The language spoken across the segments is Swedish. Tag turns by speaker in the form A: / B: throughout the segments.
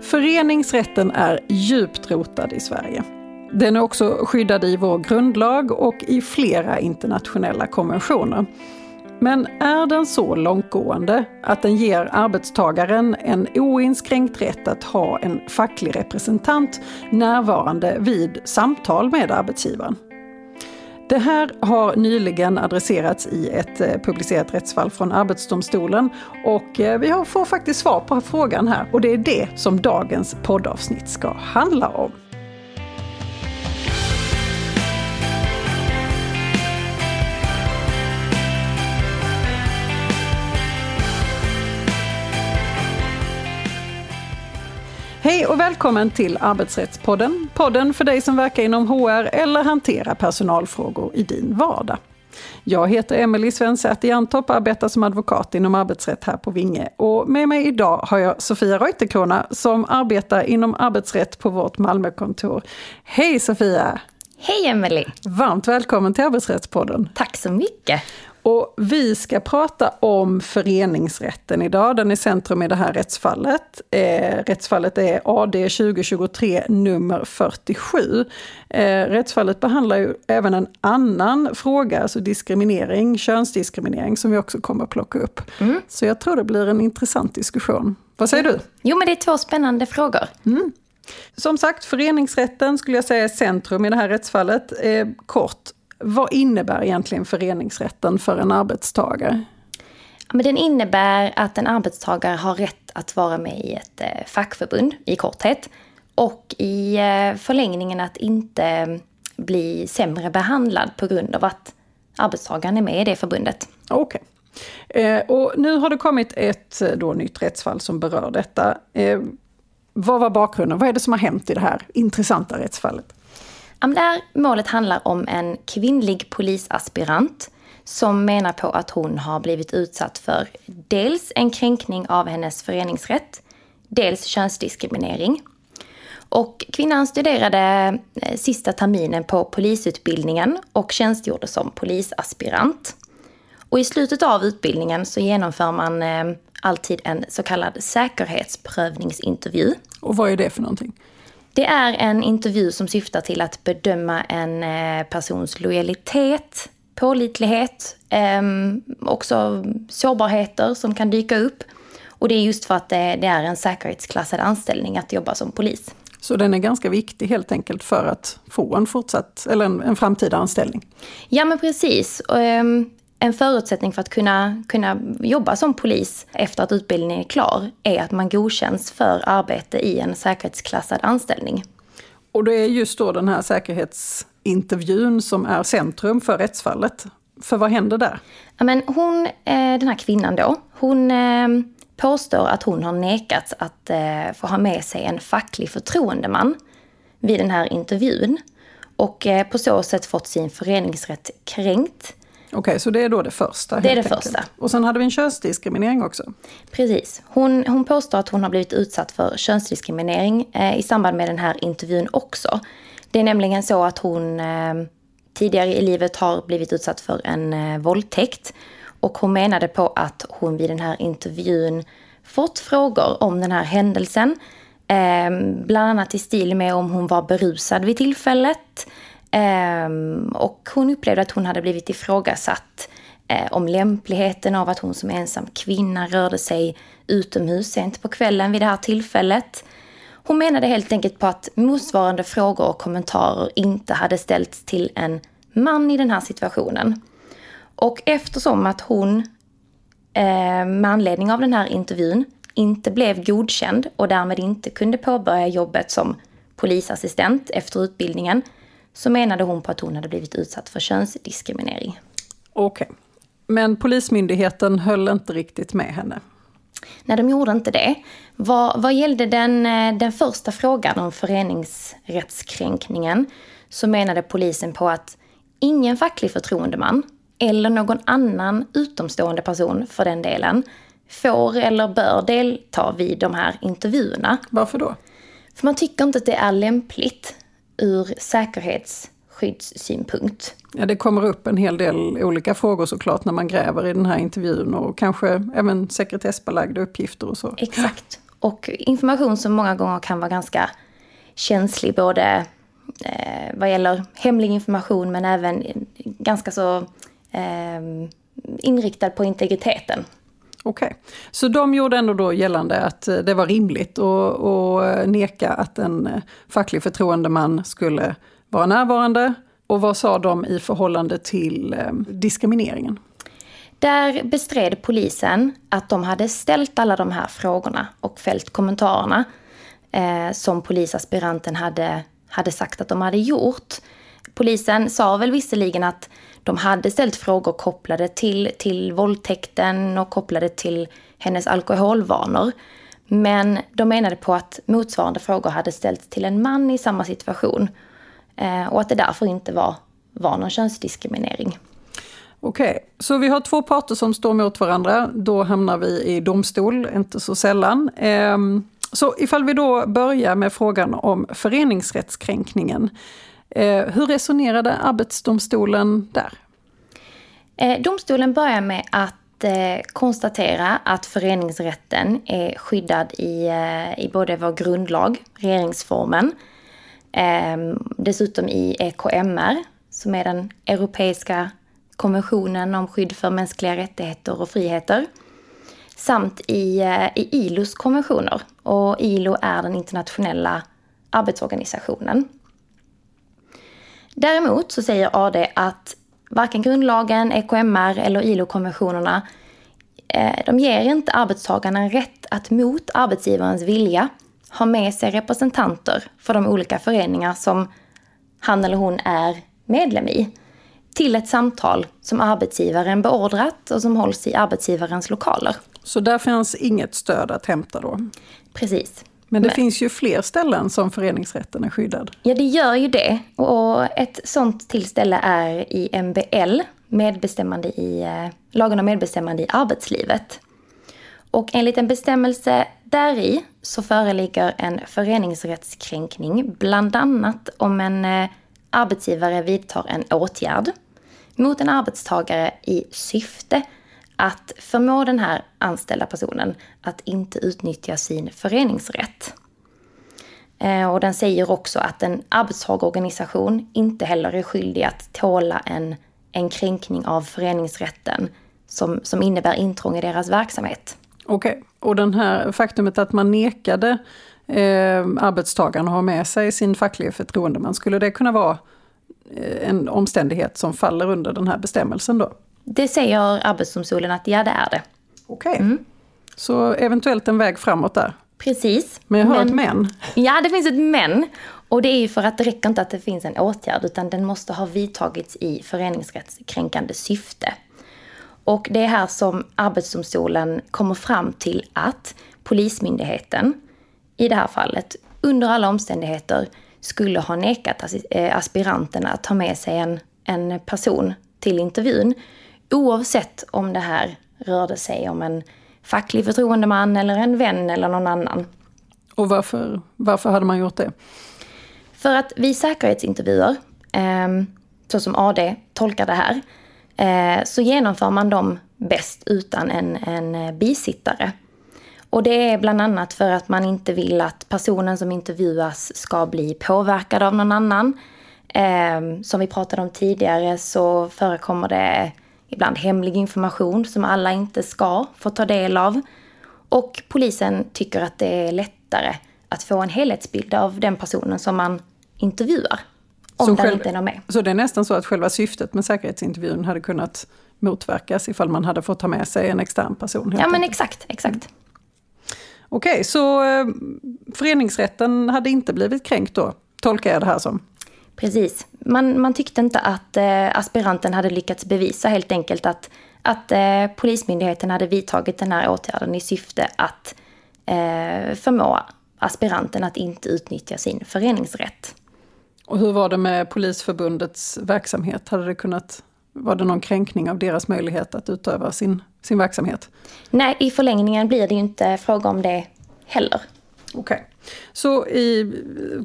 A: Föreningsrätten är djupt rotad i Sverige. Den är också skyddad i vår grundlag och i flera internationella konventioner. Men är den så långtgående att den ger arbetstagaren en oinskränkt rätt att ha en facklig representant närvarande vid samtal med arbetsgivaren? Det här har nyligen adresserats i ett eh, publicerat rättsfall från Arbetsdomstolen och eh, vi får faktiskt svar på frågan här och det är det som dagens poddavsnitt ska handla om. Hej och välkommen till Arbetsrättspodden. Podden för dig som verkar inom HR eller hanterar personalfrågor i din vardag. Jag heter Emelie Svensäter Jantorp och arbetar som advokat inom arbetsrätt här på Vinge. Och med mig idag har jag Sofia Reuterkrona som arbetar inom arbetsrätt på vårt Malmökontor. Hej Sofia!
B: Hej Emelie!
A: Varmt välkommen till Arbetsrättspodden.
B: Tack så mycket!
A: Och vi ska prata om föreningsrätten idag. Den är centrum i det här rättsfallet. Eh, rättsfallet är AD 2023 nummer 47. Eh, rättsfallet behandlar ju även en annan fråga, alltså diskriminering, könsdiskriminering, som vi också kommer att plocka upp. Mm. Så jag tror det blir en intressant diskussion. Vad säger du?
B: Jo, men det är två spännande frågor. Mm.
A: Som sagt, föreningsrätten skulle jag säga är centrum i det här rättsfallet. Eh, kort, vad innebär egentligen föreningsrätten för en arbetstagare?
B: men den innebär att en arbetstagare har rätt att vara med i ett eh, fackförbund i korthet. Och i eh, förlängningen att inte bli sämre behandlad på grund av att arbetstagaren är med i det förbundet.
A: Okej. Okay. Eh, och nu har det kommit ett då, nytt rättsfall som berör detta. Eh, vad var bakgrunden? Vad är det som har hänt i det här intressanta rättsfallet?
B: Det här målet handlar om en kvinnlig polisaspirant som menar på att hon har blivit utsatt för dels en kränkning av hennes föreningsrätt, dels könsdiskriminering. Och kvinnan studerade eh, sista terminen på polisutbildningen och tjänstgjorde som polisaspirant. Och i slutet av utbildningen så genomför man eh, alltid en så kallad säkerhetsprövningsintervju.
A: Och vad är det för någonting?
B: Det är en intervju som syftar till att bedöma en eh, persons lojalitet, pålitlighet, eh, också sårbarheter som kan dyka upp. Och det är just för att det, det är en säkerhetsklassad anställning att jobba som polis.
A: Så den är ganska viktig helt enkelt för att få en fortsatt, eller en, en framtida anställning?
B: Ja men precis. En förutsättning för att kunna, kunna jobba som polis efter att utbildningen är klar är att man godkänns för arbete i en säkerhetsklassad anställning.
A: Och det är just då den här säkerhetsintervjun som är centrum för rättsfallet. För vad händer där?
B: Ja, men hon, eh, den här kvinnan då, hon eh, påstår att hon har nekats att eh, få ha med sig en facklig förtroendeman vid den här intervjun. Och på så sätt fått sin föreningsrätt kränkt.
A: Okej, okay, så det är då det första?
B: Det är det enkelt. första.
A: Och sen hade vi en könsdiskriminering också?
B: Precis. Hon, hon påstår att hon har blivit utsatt för könsdiskriminering eh, i samband med den här intervjun också. Det är nämligen så att hon eh, tidigare i livet har blivit utsatt för en eh, våldtäkt. Och hon menade på att hon vid den här intervjun fått frågor om den här händelsen. Eh, bland annat i stil med om hon var berusad vid tillfället Um, och hon upplevde att hon hade blivit ifrågasatt uh, om lämpligheten av att hon som ensam kvinna rörde sig utomhus sent på kvällen vid det här tillfället. Hon menade helt enkelt på att motsvarande frågor och kommentarer inte hade ställts till en man i den här situationen. Och eftersom att hon eh, med anledning av den här intervjun inte blev godkänd och därmed inte kunde påbörja jobbet som polisassistent efter utbildningen så menade hon på att hon hade blivit utsatt för könsdiskriminering.
A: Okej. Okay. Men Polismyndigheten höll inte riktigt med henne?
B: Nej, de gjorde inte det. Vad, vad gällde den, eh, den första frågan om föreningsrättskränkningen så menade polisen på att ingen facklig förtroendeman eller någon annan utomstående person för den delen får eller bör delta vid de här intervjuerna.
A: Varför då?
B: För man tycker inte att det är lämpligt ur säkerhetsskyddssynpunkt.
A: Ja, det kommer upp en hel del olika frågor såklart när man gräver i den här intervjun och kanske även sekretessbelagda uppgifter och så.
B: Exakt. Och information som många gånger kan vara ganska känslig, både eh, vad gäller hemlig information men även ganska så eh, inriktad på integriteten.
A: Okej, okay. så de gjorde ändå då gällande att eh, det var rimligt att, att eh, neka att en eh, facklig förtroendeman skulle vara närvarande. Och vad sa de i förhållande till diskrimineringen?
B: Där bestred polisen att de hade ställt alla de här frågorna och fällt kommentarerna eh, som polisaspiranten hade, hade sagt att de hade gjort. Polisen sa väl visserligen att de hade ställt frågor kopplade till, till våldtäkten och kopplade till hennes alkoholvanor. Men de menade på att motsvarande frågor hade ställts till en man i samma situation. Eh, och att det därför inte var, var någon könsdiskriminering.
A: Okej, okay. så vi har två parter som står mot varandra. Då hamnar vi i domstol, inte så sällan. Ehm, så ifall vi då börjar med frågan om föreningsrättskränkningen. Eh, hur resonerade Arbetsdomstolen där?
B: Eh, domstolen börjar med att eh, konstatera att föreningsrätten är skyddad i, i både vår grundlag, regeringsformen, ehm, dessutom i EKMR, som är den europeiska konventionen om skydd för mänskliga rättigheter och friheter. Samt i, i ILOs konventioner. Och ILO är den internationella arbetsorganisationen. Däremot så säger AD att varken grundlagen, EKMR eller ILO-konventionerna eh, de ger inte arbetstagarna rätt att mot arbetsgivarens vilja ha med sig representanter för de olika föreningar som han eller hon är medlem i till ett samtal som arbetsgivaren beordrat och som hålls i arbetsgivarens lokaler.
A: Så där finns inget stöd att hämta då?
B: Precis.
A: Men det Men, finns ju fler ställen som föreningsrätten är skyddad.
B: Ja, det gör ju det. Och ett sånt tillställe är i MBL, medbestämmande i, eh, lagen om medbestämmande i arbetslivet. Och enligt en bestämmelse däri så föreligger en föreningsrättskränkning bland annat om en eh, arbetsgivare vidtar en åtgärd mot en arbetstagare i syfte att förmå den här anställda personen att inte utnyttja sin föreningsrätt. Eh, och den säger också att en arbetstagarorganisation inte heller är skyldig att tåla en, en kränkning av föreningsrätten som, som innebär intrång i deras verksamhet.
A: Okej, okay. och den här faktumet att man nekade eh, arbetstagaren att ha med sig sin fackliga förtroendeman, skulle det kunna vara eh, en omständighet som faller under den här bestämmelsen då?
B: Det säger Arbetsdomstolen att ja, det är det.
A: Okej. Okay. Mm. Så eventuellt en väg framåt där?
B: Precis.
A: Men jag hör men, ett men.
B: Ja, det finns ett men. Och det är ju för att det räcker inte att det finns en åtgärd, utan den måste ha vidtagits i föreningsrättskränkande syfte. Och det är här som Arbetsdomstolen kommer fram till att Polismyndigheten, i det här fallet, under alla omständigheter skulle ha nekat eh, aspiranterna att ta med sig en, en person till intervjun. Oavsett om det här rörde sig om en facklig förtroendeman eller en vän eller någon annan.
A: Och varför, varför hade man gjort det?
B: För att vid säkerhetsintervjuer, eh, så som AD tolkar det här, eh, så genomför man dem bäst utan en, en bisittare. Och det är bland annat för att man inte vill att personen som intervjuas ska bli påverkad av någon annan. Eh, som vi pratade om tidigare så förekommer det ibland hemlig information som alla inte ska få ta del av. Och polisen tycker att det är lättare att få en helhetsbild av den personen som man intervjuar. Om så den inte är med.
A: Så det är nästan så att själva syftet med säkerhetsintervjun hade kunnat motverkas ifall man hade fått ta med sig en extern person?
B: Ja men exakt, exakt.
A: Okej, okay, så eh, föreningsrätten hade inte blivit kränkt då, tolkar jag det här som?
B: Precis. Man, man tyckte inte att eh, aspiranten hade lyckats bevisa helt enkelt att, att eh, Polismyndigheten hade vidtagit den här åtgärden i syfte att eh, förmå aspiranten att inte utnyttja sin föreningsrätt.
A: Och hur var det med Polisförbundets verksamhet? Hade det kunnat var det någon kränkning av deras möjlighet att utöva sin, sin verksamhet?
B: Nej, i förlängningen blir det ju inte fråga om det heller.
A: Okej. Okay. Så i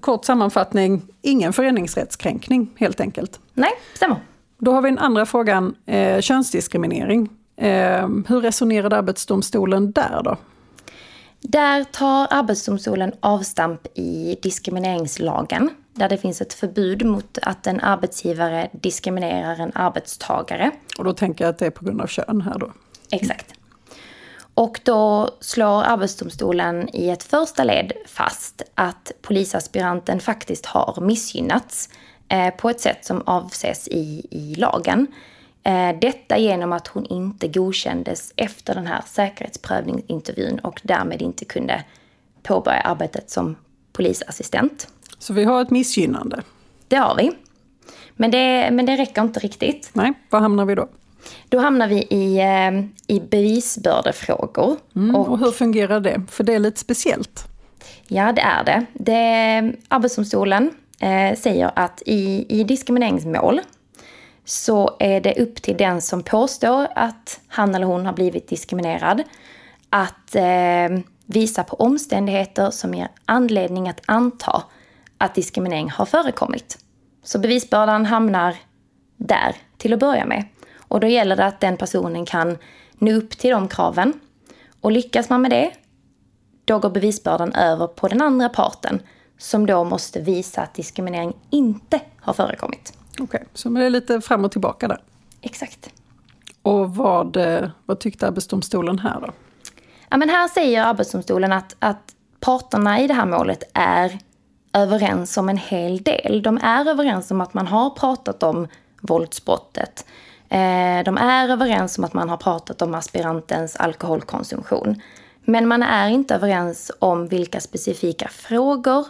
A: kort sammanfattning, ingen föreningsrättskränkning helt enkelt?
B: Nej, stämmer.
A: Då har vi den andra frågan, eh, könsdiskriminering. Eh, hur resonerade Arbetsdomstolen där då?
B: Där tar Arbetsdomstolen avstamp i diskrimineringslagen där det finns ett förbud mot att en arbetsgivare diskriminerar en arbetstagare.
A: Och då tänker jag att det är på grund av kön här då?
B: Exakt. Och då slår Arbetsdomstolen i ett första led fast att polisaspiranten faktiskt har missgynnats eh, på ett sätt som avses i, i lagen. Eh, detta genom att hon inte godkändes efter den här säkerhetsprövningsintervjun och därmed inte kunde påbörja arbetet som polisassistent.
A: Så vi har ett missgynnande?
B: Det har vi. Men det, men det räcker inte riktigt.
A: Nej, var hamnar vi då?
B: Då hamnar vi i, eh, i bevisbördefrågor.
A: Mm, och, och hur fungerar det? För det är lite speciellt.
B: Ja, det är det. det Arbetsdomstolen eh, säger att i, i diskrimineringsmål så är det upp till den som påstår att han eller hon har blivit diskriminerad att eh, visa på omständigheter som ger anledning att anta att diskriminering har förekommit. Så bevisbördan hamnar där till att börja med. Och då gäller det att den personen kan nå upp till de kraven. Och lyckas man med det, då går bevisbördan över på den andra parten som då måste visa att diskriminering inte har förekommit.
A: Okej, okay, så det är lite fram och tillbaka där.
B: Exakt.
A: Och vad, eh, vad tyckte Arbetsdomstolen här då?
B: Ja, men här säger Arbetsdomstolen att, att parterna i det här målet är överens om en hel del. De är överens om att man har pratat om våldsbrottet. Eh, de är överens om att man har pratat om aspirantens alkoholkonsumtion. Men man är inte överens om vilka specifika frågor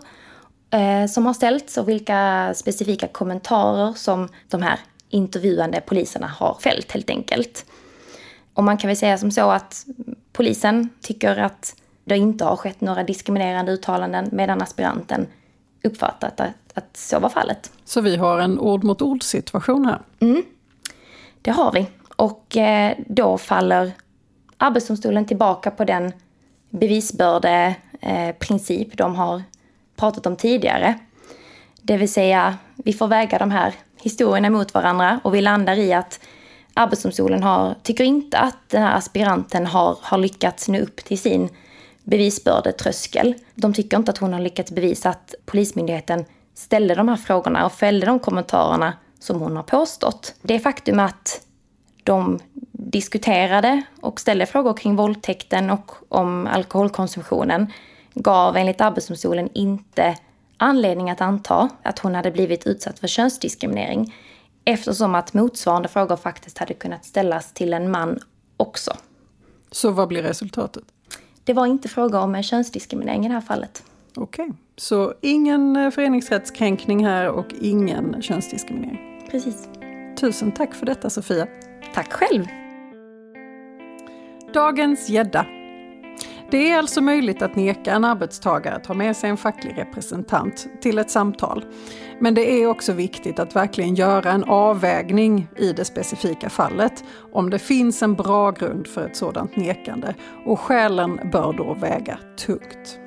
B: eh, som har ställts och vilka specifika kommentarer som de här intervjuande poliserna har fällt helt enkelt. Och man kan väl säga som så att polisen tycker att det inte har skett några diskriminerande uttalanden medan aspiranten uppfattat att, att så var fallet.
A: Så vi har en ord mot ord situation här?
B: Mm, det har vi. Och eh, då faller Arbetsdomstolen tillbaka på den bevisbördeprincip eh, de har pratat om tidigare. Det vill säga, vi får väga de här historierna mot varandra och vi landar i att Arbetsdomstolen har, tycker inte att den här aspiranten har, har lyckats nå upp till sin bevisbördetröskel. De tycker inte att hon har lyckats bevisa att Polismyndigheten ställde de här frågorna och fällde de kommentarerna som hon har påstått. Det faktum att de diskuterade och ställde frågor kring våldtäkten och om alkoholkonsumtionen gav enligt Arbetsdomstolen inte anledning att anta att hon hade blivit utsatt för könsdiskriminering eftersom att motsvarande frågor faktiskt hade kunnat ställas till en man också.
A: Så vad blir resultatet?
B: Det var inte fråga om en könsdiskriminering i det här fallet.
A: Okej, okay. så ingen eh, föreningsrättskränkning här och ingen könsdiskriminering?
B: Precis.
A: Tusen tack för detta Sofia.
B: Tack själv.
A: Dagens gädda. Det är alltså möjligt att neka en arbetstagare att ha med sig en facklig representant till ett samtal. Men det är också viktigt att verkligen göra en avvägning i det specifika fallet om det finns en bra grund för ett sådant nekande och skälen bör då väga tungt.